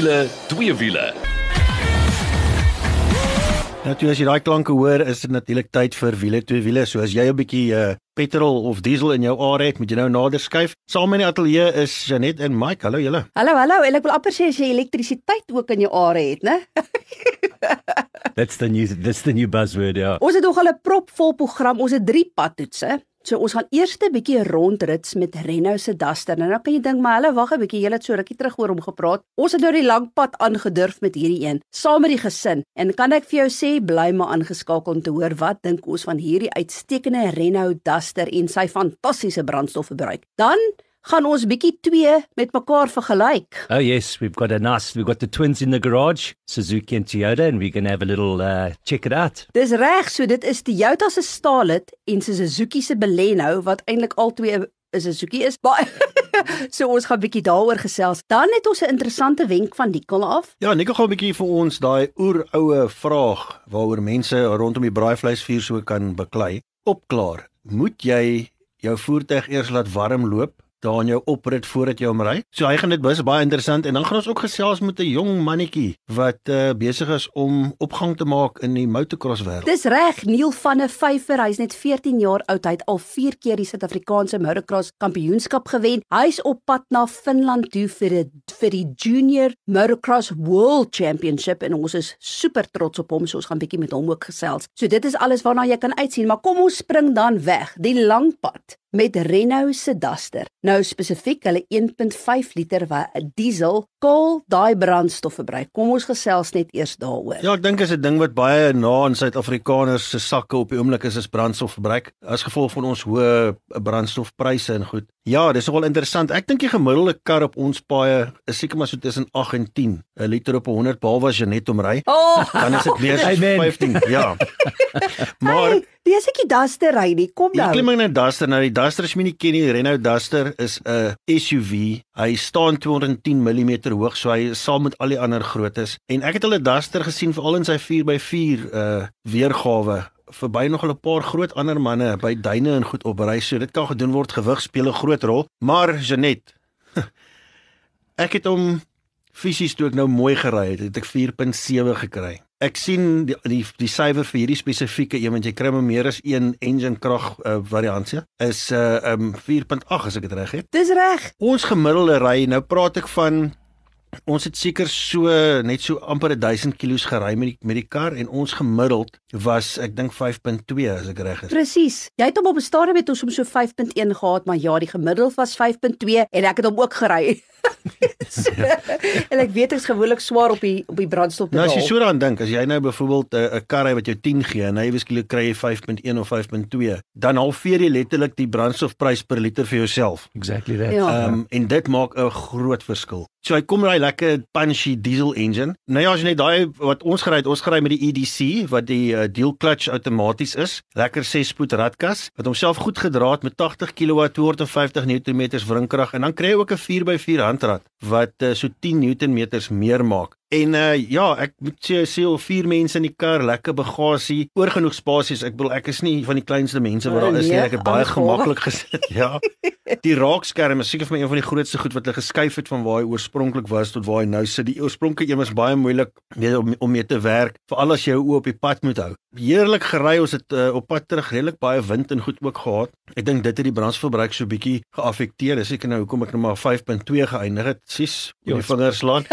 wiele, twee wiele. Toe as jy daai klanke hoor, is dit natuurlik tyd vir wiele twee wiele. So as jy 'n bietjie uh, petrol of diesel in jou are het, moet jy nou nader skuif. Saam in die ateljee is Janet en Mike. Hallo julle. Hallo, hallo. En ek wil amper sê as jy elektrisiteit ook in jou are het, né? That's the new that's the new buzzword, ja. Ons het nog al 'n propvol program. Ons het 3 padtoetse. So ons gaan eers 'n bietjie rondrits met Renault se Duster. Nou dan kan jy dink, maar hulle wag 'n bietjie, jy het so rukkie terug oor hom gepraat. Ons het nou die lang pad aangedurf met hierdie een, saam met die gesin. En kan ek vir jou sê, bly maar aangeskakel om te hoor wat dink ons van hierdie uitstekende Renault Duster en sy fantastiese brandstofverbruik. Dan gaan ons bietjie twee met mekaar vergelyk. Oh yes, we've got a nice we've got the twins in the garage, Suzuki and Toyota and we're going to have a little uh check it out. Dis reg, so dit is die Toyota se Starlet en se Suzuki se Baleno wat eintlik al twee 'n Suzuki is. Baie So ons gaan bietjie daaroor gesels. Dan het ons 'n interessante wenk van Nicole af. Ja, Nico gaan 'n bietjie vir ons daai oeroue vraag waaroor mense rondom die braaivleisvuur so kan beklei. Opklaar. Moet jy jou voertuig eers laat warm loop daar in jou oprit voordat jy hom ry. So hy gaan dit bus baie interessant en dan gaan ons ook gesels met 'n jong mannetjie wat uh, besig is om opgang te maak in die motocross wêreld. Dis reg, Neil van der Vyver, hy's net 14 jaar oud. Hy het al 4 keer die Suid-Afrikaanse motocross kampioenskap gewen. Hy's op pad na Finland toe vir die vir die Junior Motocross World Championship en ons is super trots op hom. So ons gaan bietjie met hom ook gesels. So dit is alles waarna jy kan uitsien, maar kom ons spring dan weg. Die lang pad met Renault se Duster. Nou spesifiek hulle 1.5 liter wat diesel kool daai brandstof verbruik. Kom ons gesels net eers daaroor. Ja, ek dink is 'n ding wat baie na in Suid-Afrikaners se sakke op die oomblik is is brandstofverbruik as gevolg van ons hoë brandstofpryse en goed. Ja, dis nogal interessant. Ek dink die gemiddelde kar op ons paaie is seker maar so tussen 8 en 10 'n liter op 100 behalwe as jy net omry. Oh, Dan is dit meer as 15. Ja. Maar hey, dis ek die Duster ry nie. Kom nou. klim in 'n Duster nou. Die Duster as jy nie ken nie, Renault Duster is 'n SUV. Hy staan 210 mm hoog, so hy is saam met al die ander grootes. En ek het 'n Duster gesien veral in sy 4x4 uh weergawe verby nog 'n paar groot ander manne by duine en goed opry. So dit kan gedoen word. Gewig speel 'n groot rol. Maar Janet, ek het hom fisies toe ek nou mooi gery het, het ek 4.7 gekry. Ek sien die die die syfer vir hierdie spesifieke een want jy kry meer as een engine krag uh, variansie is uh um 4.8 as ek dit reg het. Dis reg. Ons gemiddelde ry, nou praat ek van ons het seker so net so amper 1000 km gery met die met die kar en ons gemiddeld was ek dink 5.2 as ek reg is. Presies. Jy het hom op 'n stadium met ons om so 5.1 gehad, maar ja, die gemiddeld was 5.2 en ek het hom ook gery. so, en ek weet ek's gewoonlik swaar op die op die brandstof Nou as jy so daaraan dink, as jy nou byvoorbeeld 'n 'n kar ry wat jou 10 gee en hy beskikbaar kry jy 5.1 of 5.2, dan halveer jy letterlik die brandstofprys per liter vir jouself. Exactly that. Ja. Ehm um, en dit maak 'n groot verskil. So hy kom daai lekker punchy diesel engine. Nou ja, as jy net daai wat ons gery het, ons gery met die EDC wat die uh, dual clutch outomaties is. Lekker 6 spoed radkas wat homself goed gedra het met 80 kW 250 Nm wringkrag en dan kry jy ook 'n 4x4 handrat wat uh, so 10 Nm meer maak. En uh ja, ek moet sê sê al vier mense in die kar, lekker bagasie, oor genoeg spasies. Ek bedoel ek is nie van die kleinste mense wat daar is nie. nee, Ek het baie gemaklik gesit. Ja. Die raakskerm is seker vir my een van die grootste goed wat hulle geskuif het van waar hy oorspronklik was tot waar hy nou sit. Die oorspronklike een was baie moeilik weet, om om mee te werk, veral as jy jou oë op die pad moet hou. Heerlik gery, ons het uh, op pad terug redelik baie wind en goed ook gehad. Ek dink dit het die brandstofverbruik so bietjie geaffekteer. Dis seker nou hoekom ek nou maar 5.2 geëindig het. Sis, Ja, die vingers laat.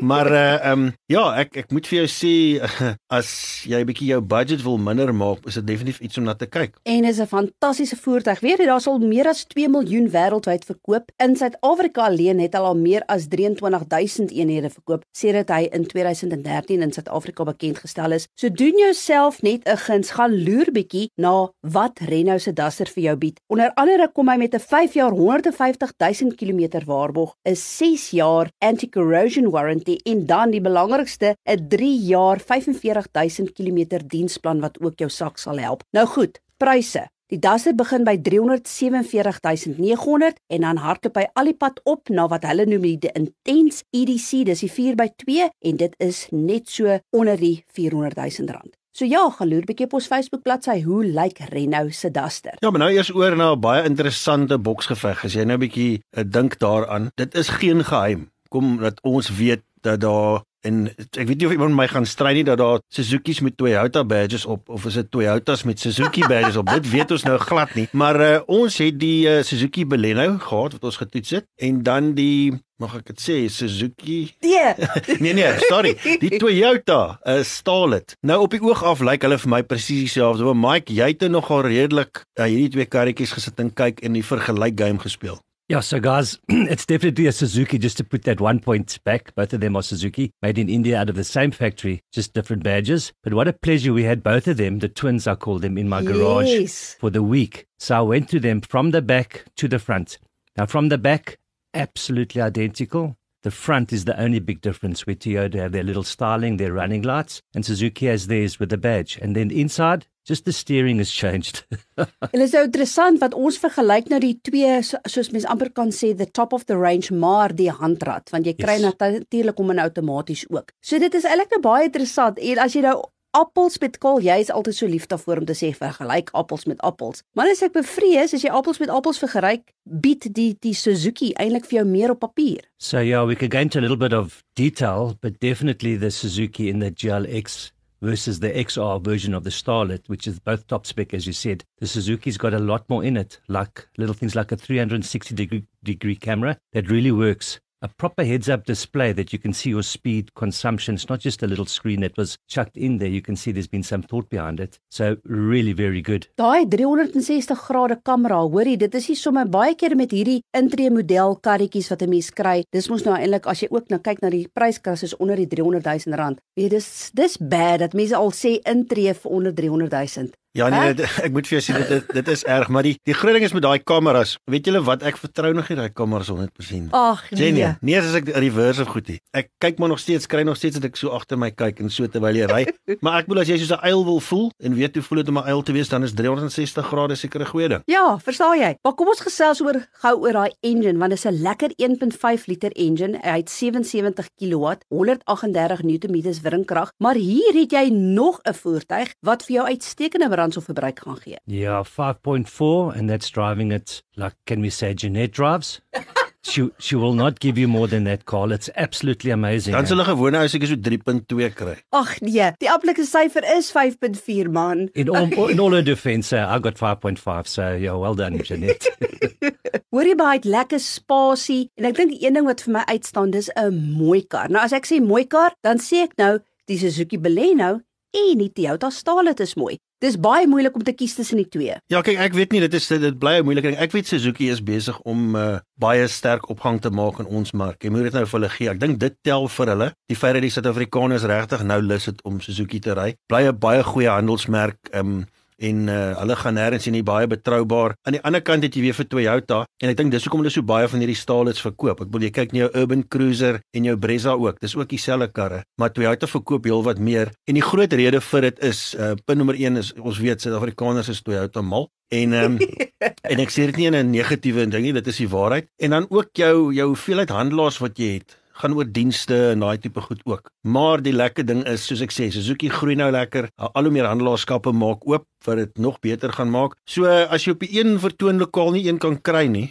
Maar uh ehm um, ja, ek ek moet vir jou sê as jy 'n bietjie jou budget wil minder maak, is dit definitief iets om na te kyk. En is 'n fantastiese voertuig. Weet jy, daar's al meer as 2 miljoen wêreldwyd verkoop. In Suid-Afrika alleen het hulle al meer as 23000 eenhede verkoop sedert hy in 2013 in Suid-Afrika bekend gestel is. So doen jouself net 'n guns, gaan loer bietjie na wat Renault se Duster vir jou bied. Onder andere kom hy met 'n 5 jaar 150000 km waarborg, 'n 6 jaar anti-corrosion warranty en dan die belangrikste, 'n 3 jaar 45000 km diensplan wat ook jou sak sal help. Nou goed, pryse. Die Duster begin by 347900 en dan hardloop hy al die pad op na wat hulle noem die Intense EDC, dis die 4x2 en dit is net so onder die 400 000 rand. So ja, gaan loer bietjie op ons Facebook bladsy hoe lyk Renault se Duster. Ja, maar nou eers oor na 'n baie interessante boksgeveg. As jy nou 'n bietjie uh, dink daaraan, dit is geen geheim. Kom dat ons weet dat daar en ek weet nie of iemand my gaan stry nie dat daar Suzuki's met Toyota badges op of is dit Toyotas met Suzuki badges op? Dit weet ons nou glad nie. Maar uh, ons het die uh, Suzuki Baleno gehad wat ons getoets het en dan die mag ek dit sê Suzuki? Nee. nee nee sorry. Die Toyota uh, staal dit nou op die oog af lyk hulle vir my presies dieselfde. Maar Mike jy het nogal redelik uh, hierdie twee karretjies gesit en kyk en die vergelyk game gespeel Yeah, so guys, it's definitely a Suzuki. Just to put that one point back, both of them are Suzuki, made in India out of the same factory, just different badges. But what a pleasure we had both of them, the twins, I call them, in my garage Yes. for the week. So I went to them from the back to the front. Now, from the back, absolutely identical. The front is the only big difference where Toyota have their little styling, their running lights, and Suzuki has theirs with the badge. And then inside, just the steering has changed. Dit is nou interessant wat ons vergelyk nou die twee so, soos mens amper kan sê the top of the range maar die handrat want jy kry Yes. natuurlik hom in outomaties ook. So dit is eintlik nou baie interessant en as jy nou appels met kool, jy is altyd so lief daarvoor om te sê vergelyk appels met appels. Maar as ek bevrees as jy appels met appels vergelyk, bied die die Suzuki eintlik vir jou meer op papier. So yeah, we could go into a little bit of detail, but definitely the Suzuki in the GLX versus the XR version of the Starlet, which is both top spec, as you said. The Suzuki's got a lot more in it, like little things like a 360 degree, degree camera that really works. A proper heads up display that you can see your speed consumption. It's not just a little screen that was chucked in there. You can see there's been some thought behind it. So, really very good. Daai 360 grade kamera, hoorie, dit is nie sommer baie keer met hierdie intree model karretjies wat 'n mens kry. Dis mos nou eintlik as jy ook nou kyk na die prysklas is onder die 300 000 rand. Weet jy, dis dis bad dat mense al sê intree vir onder 300 000. Ja nee, dit, ek moet vir jou sê dit dit, dit is erg, maar die die groot ding is met daai kameras. Weet julle wat ek vertrou nog nie daai kameras 100%. Ag Jenny, nee. nee as ek reverse goed nie. Ek kyk maar nog steeds, kry nog steeds dat ek so agter my kyk en so terwyl jy ry. maar ek bedoel as jy soos 'n uil wil voel en weet hoe voel dit om 'n uil te wees, dan is 360 grade seker 'n goeie ding. Ja, verstaan jy? Maar kom ons gesels oor gou oor daai engine want dit is 'n lekker 1.5 liter engine. Hy het 77 kW, 138 Nm wringkrag, maar hier het jy nog 'n voertuig wat vir jou uitstekende brandstofverbruik gaan gee. Yeah, 5.4, and that's driving it like, can we say, Jeanette drives? she, she will not give you more than that, Carl. It's absolutely amazing. Dan sal hulle gewone ou seker so 3.2 kry. Ag nee, die amptelike syfer is 5.4 man. In all, in all her defense, uh, I got 5.5, so yeah, well done, Jeanette. Hoor jy baie lekker spasie en ek dink die een ding wat vir my uitstaan dis 'n mooi kar. Nou as ek sê mooi kar, dan sê ek nou die Suzuki Baleno en die Toyota Starlet is mooi. Dis baie moeilik om te kies tussen die twee. Ja, kyk, ek weet nie dit is dit, bly 'n moeilike ding. Ek weet Suzuki is besig om uh, baie sterk opgang te maak in ons mark. Jy moet dit nou vir hulle gee. Ek dink dit tel vir hulle. Die feit dat die Suid-Afrikaners regtig nou lus het om Suzuki te ry, bly 'n baie goeie handelsmerk. Um en uh, hulle gaan nêrens nie baie betroubaar. Aan die ander kant het jy weer vir Toyota en ek dink dis hoekom hulle so baie van hierdie staalits verkoop. Ek bedoel jy kyk na jou Urban Cruiser en jou Brezza ook. Dis ook dieselfde karre, maar Toyota verkoop heelwat meer en die groot rede vir dit is uh punt nommer 1 is ons weet Suid-Afrikaners is Toyota mal en um, en ek sê dit nie in 'n negatiewe ding nie, dit is die waarheid. En dan ook jou jou hoeveelheid handelaars wat jy het gaan oor dienste en daai tipe goed ook. Maar die lekker ding is soos ek sê, Suzuki groei nou lekker. Al hoe meer handelaarskappe maak oop vir dit nog beter gaan maak. So as jy op die een vertoonlokaal nie een kan kry nie,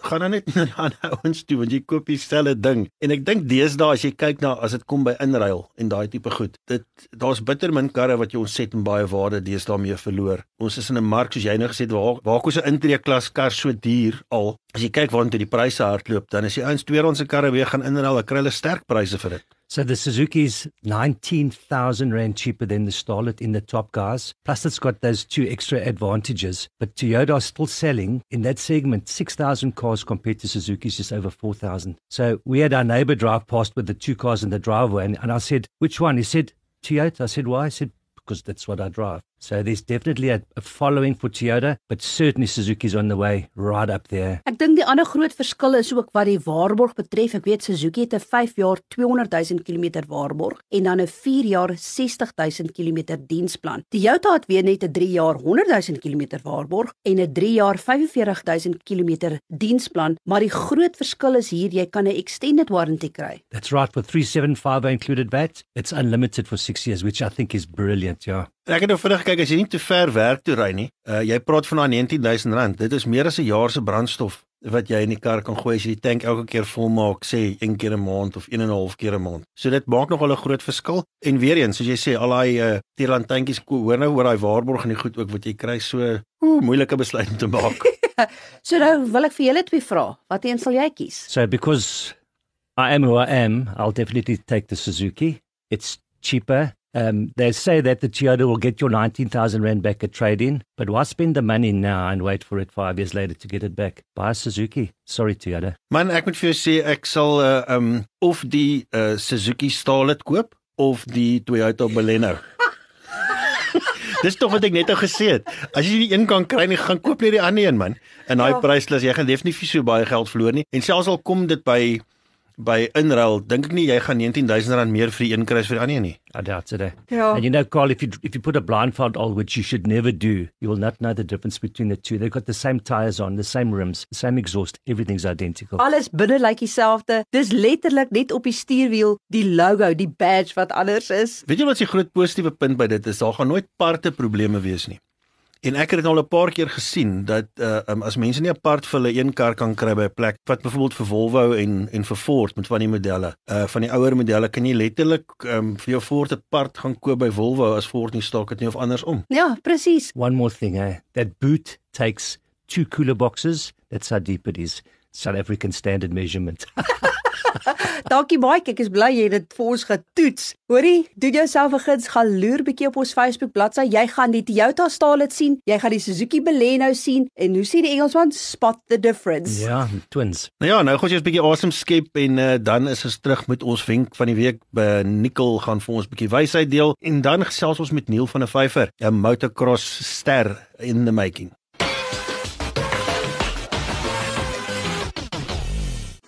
gaan dan net na ander ouens toe want jy koop dieselfde ding. En ek dink deesdae as jy kyk na as dit kom by inruil en daai tipe goed, dit daar's bitter min karre wat jy ontsettend baie waarde deesdae mee verloor. Ons is in 'n mark soos jy nou gesê het waar waar kos 'n intree klas kar so duur al. As jy kyk waantoe die pryse hardloop, dan is die ouens tweedehands se karre weer gaan inruil, dan kry hulle sterk pryse vir dit. So the Suzuki's 19,000 Rand cheaper than the Starlet in the top guys. Plus it's got those two extra advantages. But Toyota are still selling in that segment 6,000 cars compared to Suzuki's just over 4,000. So we had our neighbor drive past with the two cars in the driveway and, and I said, which one? He said, Toyota. I said, why? I said, because that's what I drive. So there's definitely a, a following for Toyota, but certainly Suzuki's on the way right up there. Ek dink die ander groot verskil is ook wat die waarborg betref. Ek weet Suzuki het 'n 5 jaar 200 000 km waarborg en dan 'n 4 jaar 60 000 km diensplan. Die Toyota het weer net 'n 3 jaar 100 000 km waarborg en 'n 3 jaar 45 000 km diensplan, maar die groot verskil is hier jy kan 'n extended warranty kry. That's right. For 375 included VAT, it's unlimited for six years, which I think is brilliant. Yeah. Ek het nou vinnig kyk as jy nie te ver werk toe ry nie. Uh jy praat van daai 19000 rand. Dit is meer as 'n jaar se brandstof wat jy in die kar kan gooi as jy die tank elke keer vol maak, sê een keer 'n maand of een en 'n half keer 'n maand. So dit maak nogal 'n groot verskil. En weer eens, soos jy sê, al daai uh Tierland tankies hoor nou oor daai waarborg en die goed ook wat jy kry so ooh, moeilike besluit om te maak. so nou wil ek vir julle twee vra, wat een sal jy kies? So because I am who I am, I'll definitely take the Suzuki. It's cheaper. Um, they say that the Toyota will get your 19,000 Rand back at trade in, but why spend the money now and wait for it five years later to get it back? Buy a Suzuki. Sorry, Toyota. Man, ek moet vir jou sê ek sal uh, um of die uh, Suzuki Starlet koop of die Toyota Baleno. Dis tog wat ek net nou gesê het. As jy die een kan kry, nie gaan koop net die ander een man. In daai Ja. prysklas jy gaan definitief nie so baie geld verloor nie. En selfs al kom dit by by inruil, dink ek nie jy gaan 19000 rand meer vir die een kry as vir die ander nie. I doubt it. Eh? Ja. And you know, Carl, if you if you put a blindfold on, which you should never do, you will not know the difference between the two. They've got the same tires on, the same rims, the same exhaust. Everything's identical. Alles binne lyk dieselfde. Dis letterlik net op die stuurwiel die logo, die badge wat anders is. Weet jy wat se groot positiewe punt by dit is? Daar gaan nooit parte probleme wees nie. En ek het dit al 'n paar keer gesien dat uh um, as mense nie apart vir hulle een kar kan kry by 'n plek wat byvoorbeeld vir Volvo en en vir Ford met van die modelle. Uh van die ouer modelle kan jy letterlik um vir jou Ford apart gaan koop by Volvo as Ford nie stok het nie of andersom. Ja, presies. One more thing, eh? That boot takes two cooler boxes. That's how deep it is. South African standard measurement. Dankie baie. Ek is bly jy het dit vir ons getoets. Hoorie, doen jouself 'n guns, gaan loer bietjie op ons Facebook bladsy. Jy gaan die Toyota Starlet sien, jy gaan die Suzuki Baleno sien en hoe sien die Engelsman spot the difference. yeah, twins. Nou ja, nou gaan ons 'n bietjie asem skep en uh, dan is ons terug met ons wenk van die week. By Nicol gaan vir ons 'n bietjie wysheid deel en dan gesels ons met Neil van der Vyver, 'n motocross ster in the making.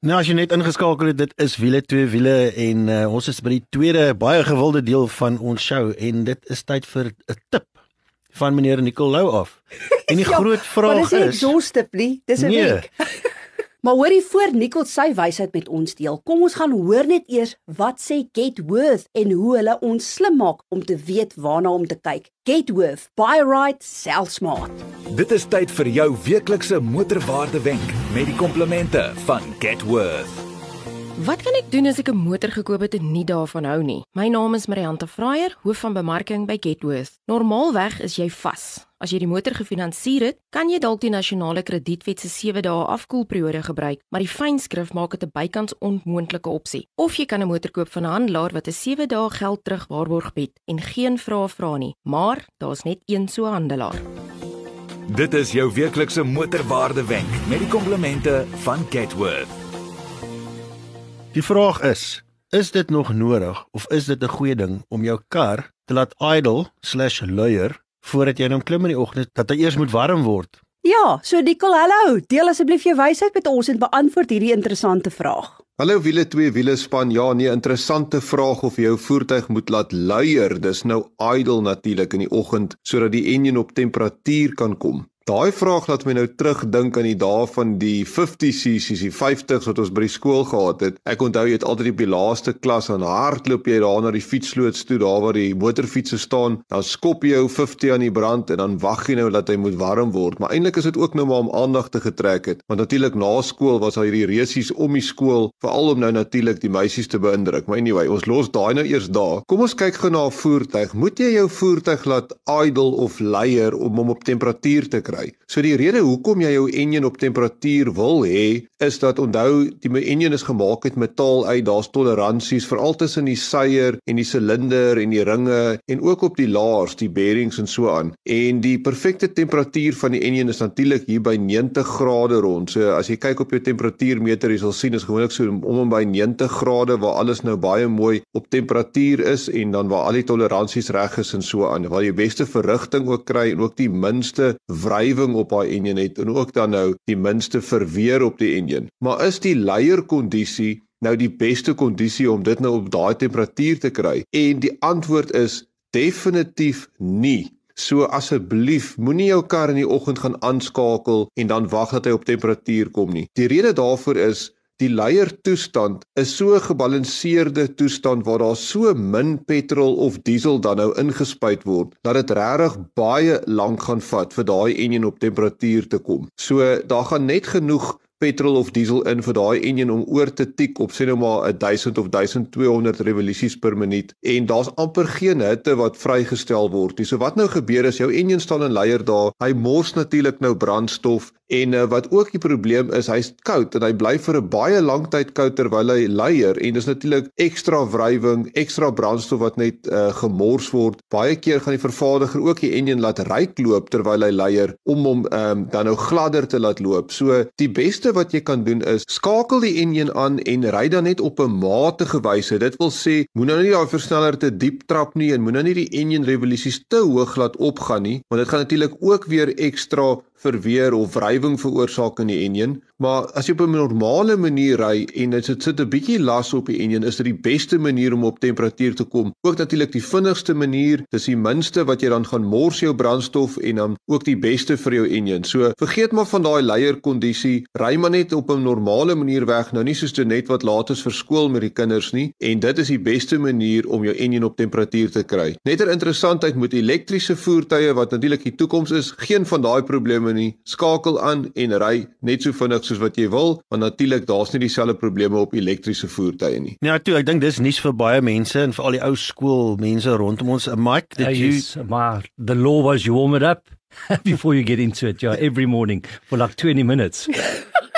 Nou as jy net ingeskakel het, dit is wiele twee wiele en uh, ons is by die tweede baie gewilde deel van ons show en dit is tyd vir 'n tip van meneer Nicolou af. En die Ja, groot vraag dis nie is exhaustive nie, dis 'n Nee. wenk. maar hoorie voor Nicole sy wysheid met ons deel. Kom ons gaan hoor net eers wat sê Getworth en hoe hulle ons slim maak om te weet waarna om te kyk. Getworth, buy right, sell smart. Dit is tyd vir jou weeklikse motorwaarde wenk met die komplimente van Getworth. Wat kan ek doen as ek 'n motor gekoop het en nie daarvan hou nie? My naam is Marianta Fraier, hoof van bemarking by Getworth. Normaalweg is jy vas. As jy die motor gefinansier het, kan jy dalk die nasionale kredietwet se 7 dae afkoelperiode gebruik, maar die fynskrif maak dit 'n bykans onmoontlike opsie. Of jy kan 'n motor koop van 'n handelaar wat 'n 7 dae geld terug waarborg bied en geen vrae vra nie, maar daar's net een so handelaar. Dit is jou weeklikse motorwaarde wenk met die komplimente van Getworth. Die vraag is, is dit nog nodig of is dit 'n goeie ding om jou kar te laat idle/luier voordat jy in hom klim in die oggend dat hy eers moet warm word? Ja, so Nicole, hallo. Deel asseblief jou wysheid met ons en beantwoord hierdie interessante vraag. Hallo wiele twee wiele span. Ja, nee, interessante vraag of jou voertuig moet laat luier. Dis nou idle natuurlik in die oggend sodat die enjin op temperatuur kan kom. Daai vraag laat my nou terugdink aan die dae van die 50cc's, die 50s wat ons by die skool gehad het. Ek onthou jy het altyd op die laaste klas aan hardloop jy daar na die fietsloods toe, daar waar die motorfietsse staan. Dan skop jy jou 50 aan die brand en dan wag jy nou dat hy moet warm word. Maar eintlik is dit ook nou maar om aandag te getrek het. Want natuurlik na skool was daar hierdie resies om die skool, veral om nou natuurlik die meisies te beïndruk. Maar anyway, ons los daai nou eers daar. Kom ons kyk gou na 'n voertuig. Moet jy jou voertuig laat idle of luier om hom op temperatuur te kry? Kry. So die rede hoekom jy jou enjin op temperatuur wil hê, is dat onthou die enjin is gemaak uit metaal uit, daar's toleransies veral tussen die seier en die silinder en die ringe en ook op die laars, die bearings en so aan. En die perfekte temperatuur van die enjin is natuurlik hier by 90 grade rond. So as jy kyk op jou temperatuurmeter, jy sal sien is gewoonlik so om en by 90 grade waar alles nou baie mooi op temperatuur is en dan waar al die toleransies reg is en so aan. Waar jy beste verrigting ook kry en ook die minste wrywing op daai enjin het en ook dan nou die minste verweer op die enjin. Maar is die leierkondisie nou die beste kondisie om dit nou op daai temperatuur te kry? En die antwoord is definitief nie. So asseblief, moenie jou kar in die oggend gaan aanskakel en dan wag dat hy op temperatuur kom nie. Die rede daarvoor is Die leier toestand is so 'n gebalanseerde toestand waar daar so min petrol of diesel dan nou ingespuit word dat dit regtig baie lank gaan vat vir daai enjin op temperatuur te kom. So daar gaan net genoeg petrol of diesel in vir daai enjin om oor te tik op sê nou maar 1000 of 1200 revolusies per minuut en daar's amper geen hitte wat vrygestel word nie. So wat nou gebeur is jou enjin staan in leier daar, hy mors natuurlik nou brandstof en uh, wat ook die probleem is, hy's koud en hy bly vir 'n baie lang tyd koud terwyl hy leier en dis natuurlik ekstra wrywing, ekstra brandstof wat net uh, gemors word. Baie keer gaan die vervaardiger ook die enjin laat ryk loop terwyl hy leier om hom um, dan nou gladder te laat loop. So die beste wat jy kan doen is skakel die enjin aan en ry dan net op 'n matige wyse. Dit wil sê, moenie nou nie daai versneller te diep trap nie en moenie nou nie die enjin revolusies te hoog laat opgaan nie, want dit gaan natuurlik ook weer ekstra verweer of wrywing veroorsaak in die enjin, maar as jy op 'n normale manier ry en dit sit 'n bietjie las op die enjin, is dit die beste manier om op temperatuur te kom. Ook natuurlik die vinnigste manier, dis die minste wat jy dan gaan mors jou brandstof en dan ook die beste vir jou enjin. So vergeet maar van daai leierkondisie, ry maar net op 'n normale manier weg, nou nie soos net wat laat is vir skool met die kinders nie en dit is die beste manier om jou enjin op temperatuur te kry. Netter interessantheid met elektriese voertuie wat natuurlik die toekoms is, geen van daai probleme probleme nie. Skakel aan en ry net so vinnig soos wat jy wil, want natuurlik daar's nie dieselfde probleme op elektriese voertuie nie. Ja, toe, ek dink dis nuus vir baie mense en vir al die ou skool mense rondom ons. Mike, did you yes, maar the law was you warm it up before you get into it, yeah, every morning for like 20 minutes.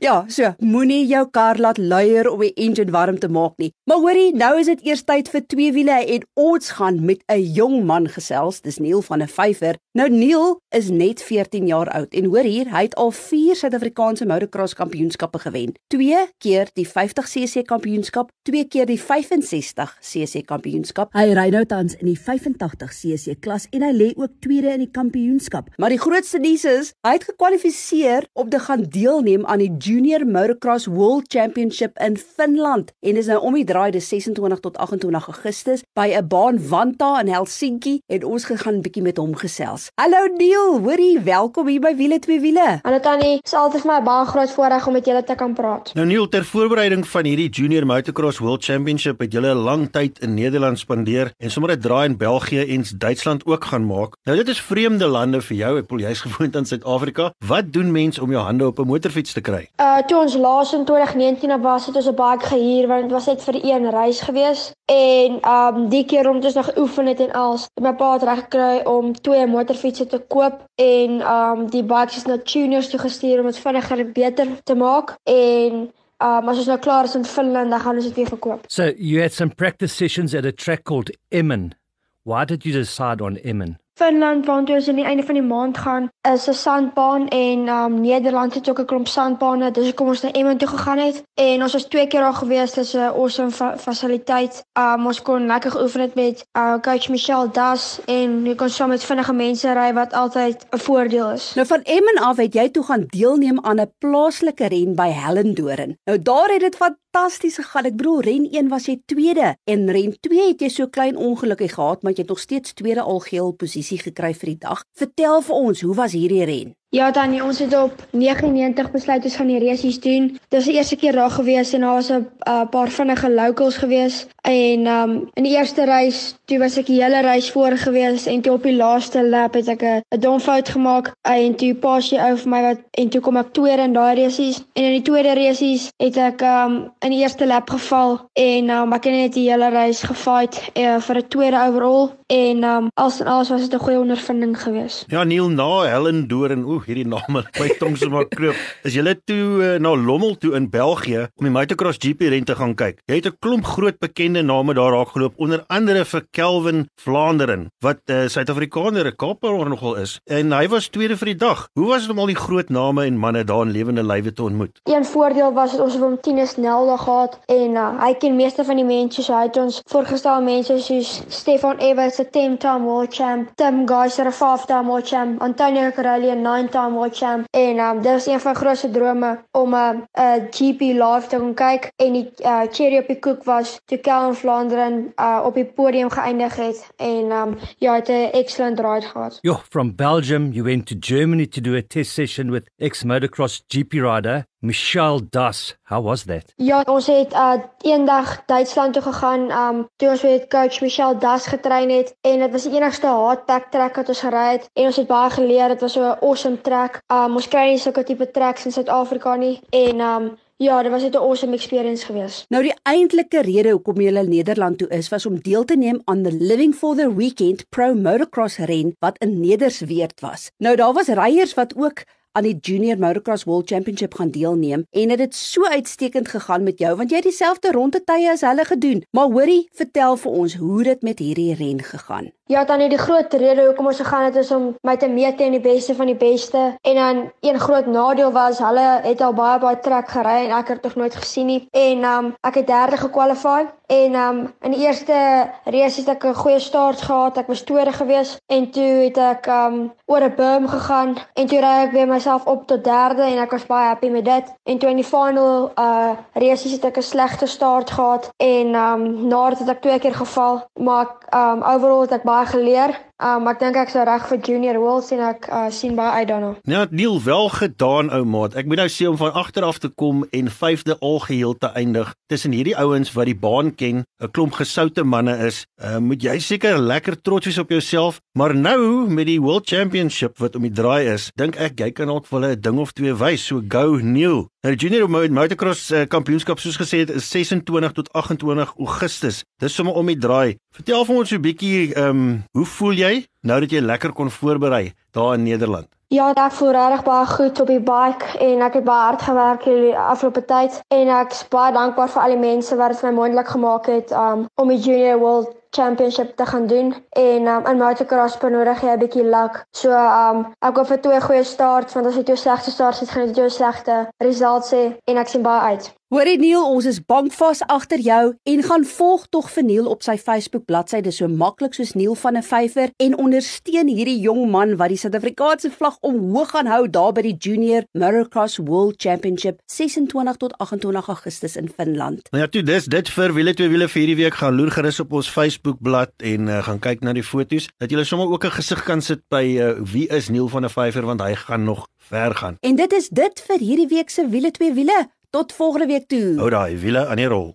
Ja, so moenie jou kar laat luier om die engine warm te maak nie. Maar hoorie, nou is dit eers tyd vir twee wiele en ons gaan met 'n jong man gesels. Dis Neil van 'n vyfer. Nou Neil is net 14 jaar oud en hoor hier, hy het al 4 Suid-Afrikaanse motocross kampioenskappe gewen. 2 keer die 50cc kampioenskap, 2 keer die 65cc kampioenskap. Hy ry nou tans in die 85cc klas en hy lê ook tweede in die kampioenskap. Maar die grootste nuus is, hy het gekwalifiseer om te gaan deelneem aan die Junior Motocross World Championship in Finland en is nou om die draai die 26 tot 28 Augustus by 'n baan Vanta in Helsinki en ons gaan 'n bietjie met hom gesels. Hallo Neil, hoorie, welkom hier by Wiele twee wiele. Hallo Tannie, dit is altyd vir my baie groot voorreg om met julle te kan praat. Nou Neil, ter voorbereiding van hierdie Junior Motocross World Championship het julle 'n lang tyd in Nederland spandeer en sommer 'n draai in België en Duitsland ook gaan maak. Nou dit is vreemde lande vir jou, ek wil jy's gewoond aan Suid-Afrika. Wat doen mens om jou hande op 'n motorfiets te kry? Uh toe ons laas in 2019 was, het ons 'n bike gehuur want dit was net vir een reis gewees en um die keer om ons nog oefen het en als my pa het reg gekry om twee motorfietsse te koop en um die bikes is na tuners toe gestuur om dit vinniger en beter te maak en Um, as ons nou klaar is in Finland, dan gaan ons dit weer verkoop. So you had some practice sessions at a track called Emmen. Why did you decide on Emmen? Finland waartoe ons aan die einde van die maand gaan is 'n sandbaan en um Nederland het ook 'n klomp sandbane. Dis hoekom ons na Emmen toe gegaan het en ons was twee keer daar gewees. Dit is 'n awesome fa fasiliteit. Um ons kon lekker geoefen het met uh coach Michelle Das en jy kon saam met vinnige mense ry wat altyd 'n voordeel is. Nou van Emmen af het jy toe gaan deelneem aan 'n plaaslike ren by Hellendoorn. Nou daar het dit fantasties gegaan. Ek bedoel ren 1 was jy tweede en ren 2 het jy so klein ongelukkig gehad, maar jy het nog steeds tweede algeheel posisie gekry vir die dag. Vertel vir ons, hoe was hierdie ren? Ja, Tannie, ons het op 99 besluit ons gaan die resies doen. Dis die eerste keer daar gewees en daar was 'n uh, paar vinnige locals gewees en um in die eerste reis, toe was ek die hele reis voor gewees en toe op die laaste lap het ek 'n dom fout gemaak en toe pas jy ou vir my wat en toe kom ek tweede in daai resies en in die tweede resies het ek um in die eerste lap geval en um ek het net die hele reis gefight uh, vir 'n tweede overall en um als en alles was dit 'n goeie ondervinding geweest. Ja, Neil na Helen Doorn, oeh, hierdie name, my tong se maar kroop. Is jy toe uh, na Lommel toe in België om die motocross GP ren te gaan kyk? Jy het 'n klomp groot bekende name daar raak geloop, onder andere vir Kelvin Vlaanderen wat 'n uh, Suid-Afrikaner, 'n Kaaper nogal is. En hy was tweede vir die dag. Hoe was dit om al die groot name en manne daar in lewende lywe te ontmoet? Een voordeel was dit ons het hom 10 snel daar gehad en uh, hy ken meeste van die mense, so hy het ons voorgestel mense soos Stefan Evers a 10-time world champ, Tim Geiser a 5-time world champ, Antonio Corelli a 9-time world champ en um, dit was een van my grootste drome om 'n uh, uh, GP live te kan kyk en die uh, cherry op die koek was toe Kellen Vlaanderen uh, op die podium geëindig het en um, ja, het 'n excellent ride gehad. Yo, from Belgium you went to Germany to do a test session with ex-motocross GP rider Michelle Das, how was that? Ja, ons het uh eendag Duitsland toe gegaan, um toe ons met coach Michelle Das getrein het en dit was die enigste hardpack trek wat ons gery het en ons het baie geleer. Dit was so 'n awesome trek. Um ons kry nie sulke tipe treks in Suid-Afrika nie en um Ja, dit was net 'n awesome experience gewees. Nou die eintlike rede hoekom jy in Nederland toe is, was om deel te neem aan the Living for the Weekend Pro Motocross ren wat in Nedersweert was. Nou daar was ryers wat ook aan die Junior Motocross World Championship gaan deelneem en dit het so uitstekend gegaan met jou want jy het dieselfde rondetye as hulle gedoen. Maar hoorie, vertel vir ons hoe dit met hierdie ren gegaan. Ja, dan die groot rede hoekom ons gegaan het is om my te meet teen die beste van die beste. En dan een groot nadeel was hulle het al baie baie trek gery en ek het dit nog nooit gesien nie. En um ek het derde gekwalifieer en um in die eerste race het ek 'n goeie start gehad. Ek was tweede gewees en toe het ek um oor 'n berm gegaan en toe ry ek weer myself op tot derde en ek was baie happy met dit. En toe in die final uh race het ek 'n slegte start gehad en um nadat ek twee keer geval, maar um overall het ek baie baie geleer. Um ek dink ek sou reg vir Junior Worlds en ek uh, sien baie uit daarna. Ja, Neil wel gedaan ou maat. Ek moet nou sê om van agter af te kom en vyfde algeheel te eindig tussen hierdie ouens wat die baan ken, 'n klomp gesoute manne is. Uh, moet jy seker lekker trots wees op jouself, maar nou met die World Championship wat om die draai is, dink ek jy kan ook wel 'n ding of twee wys. So go Neil. Nou die Junior Motocross uh, Kampioenskap soos gesê het is 26 tot 28 Augustus. Dis sommer om die draai. Vertel vir ons 'n bietjie ehm um, hoe voel jy nou dat jy lekker kon voorberei daar in Nederland? Ja, ek voel regtig baie goed op die bike en ek het baie hard gewerk hierdie afgelope tyd en ek is baie dankbaar vir al die mense wat dit vir my moontlik gemaak het um, om die Junior World Championship te gaan doen en um, in motocross benodig jy 'n bietjie luck. So um ek hoop vir twee goeie starts want as jy twee slegte starts het, gaan jy twee slegte results hê en ek sien baie uit. Hoorie Neil, ons is bankvas agter jou en gaan volg tog vir Neil op sy Facebook bladsy, dis so maklik soos Neil van 'n vyfer en ondersteun hierdie jong man wat die Suid-Afrikaanse vlag omhoog gaan hou daar by die Junior Motocross World Championship 26 tot 28 Augustus in Finland. Nou ja, toe dis dit vir wiele twee wiele vir hierdie week gaan loer gerus op ons Facebook blad en uh, gaan kyk na die foto's dat jy sommer ook 'n gesig kan sit by uh, wie is Neil van 'n vyfer want hy gaan nog ver gaan. En dit is dit vir hierdie week se wiele twee wiele. Tot volgende week toe. Hou daai wiele aan die rol.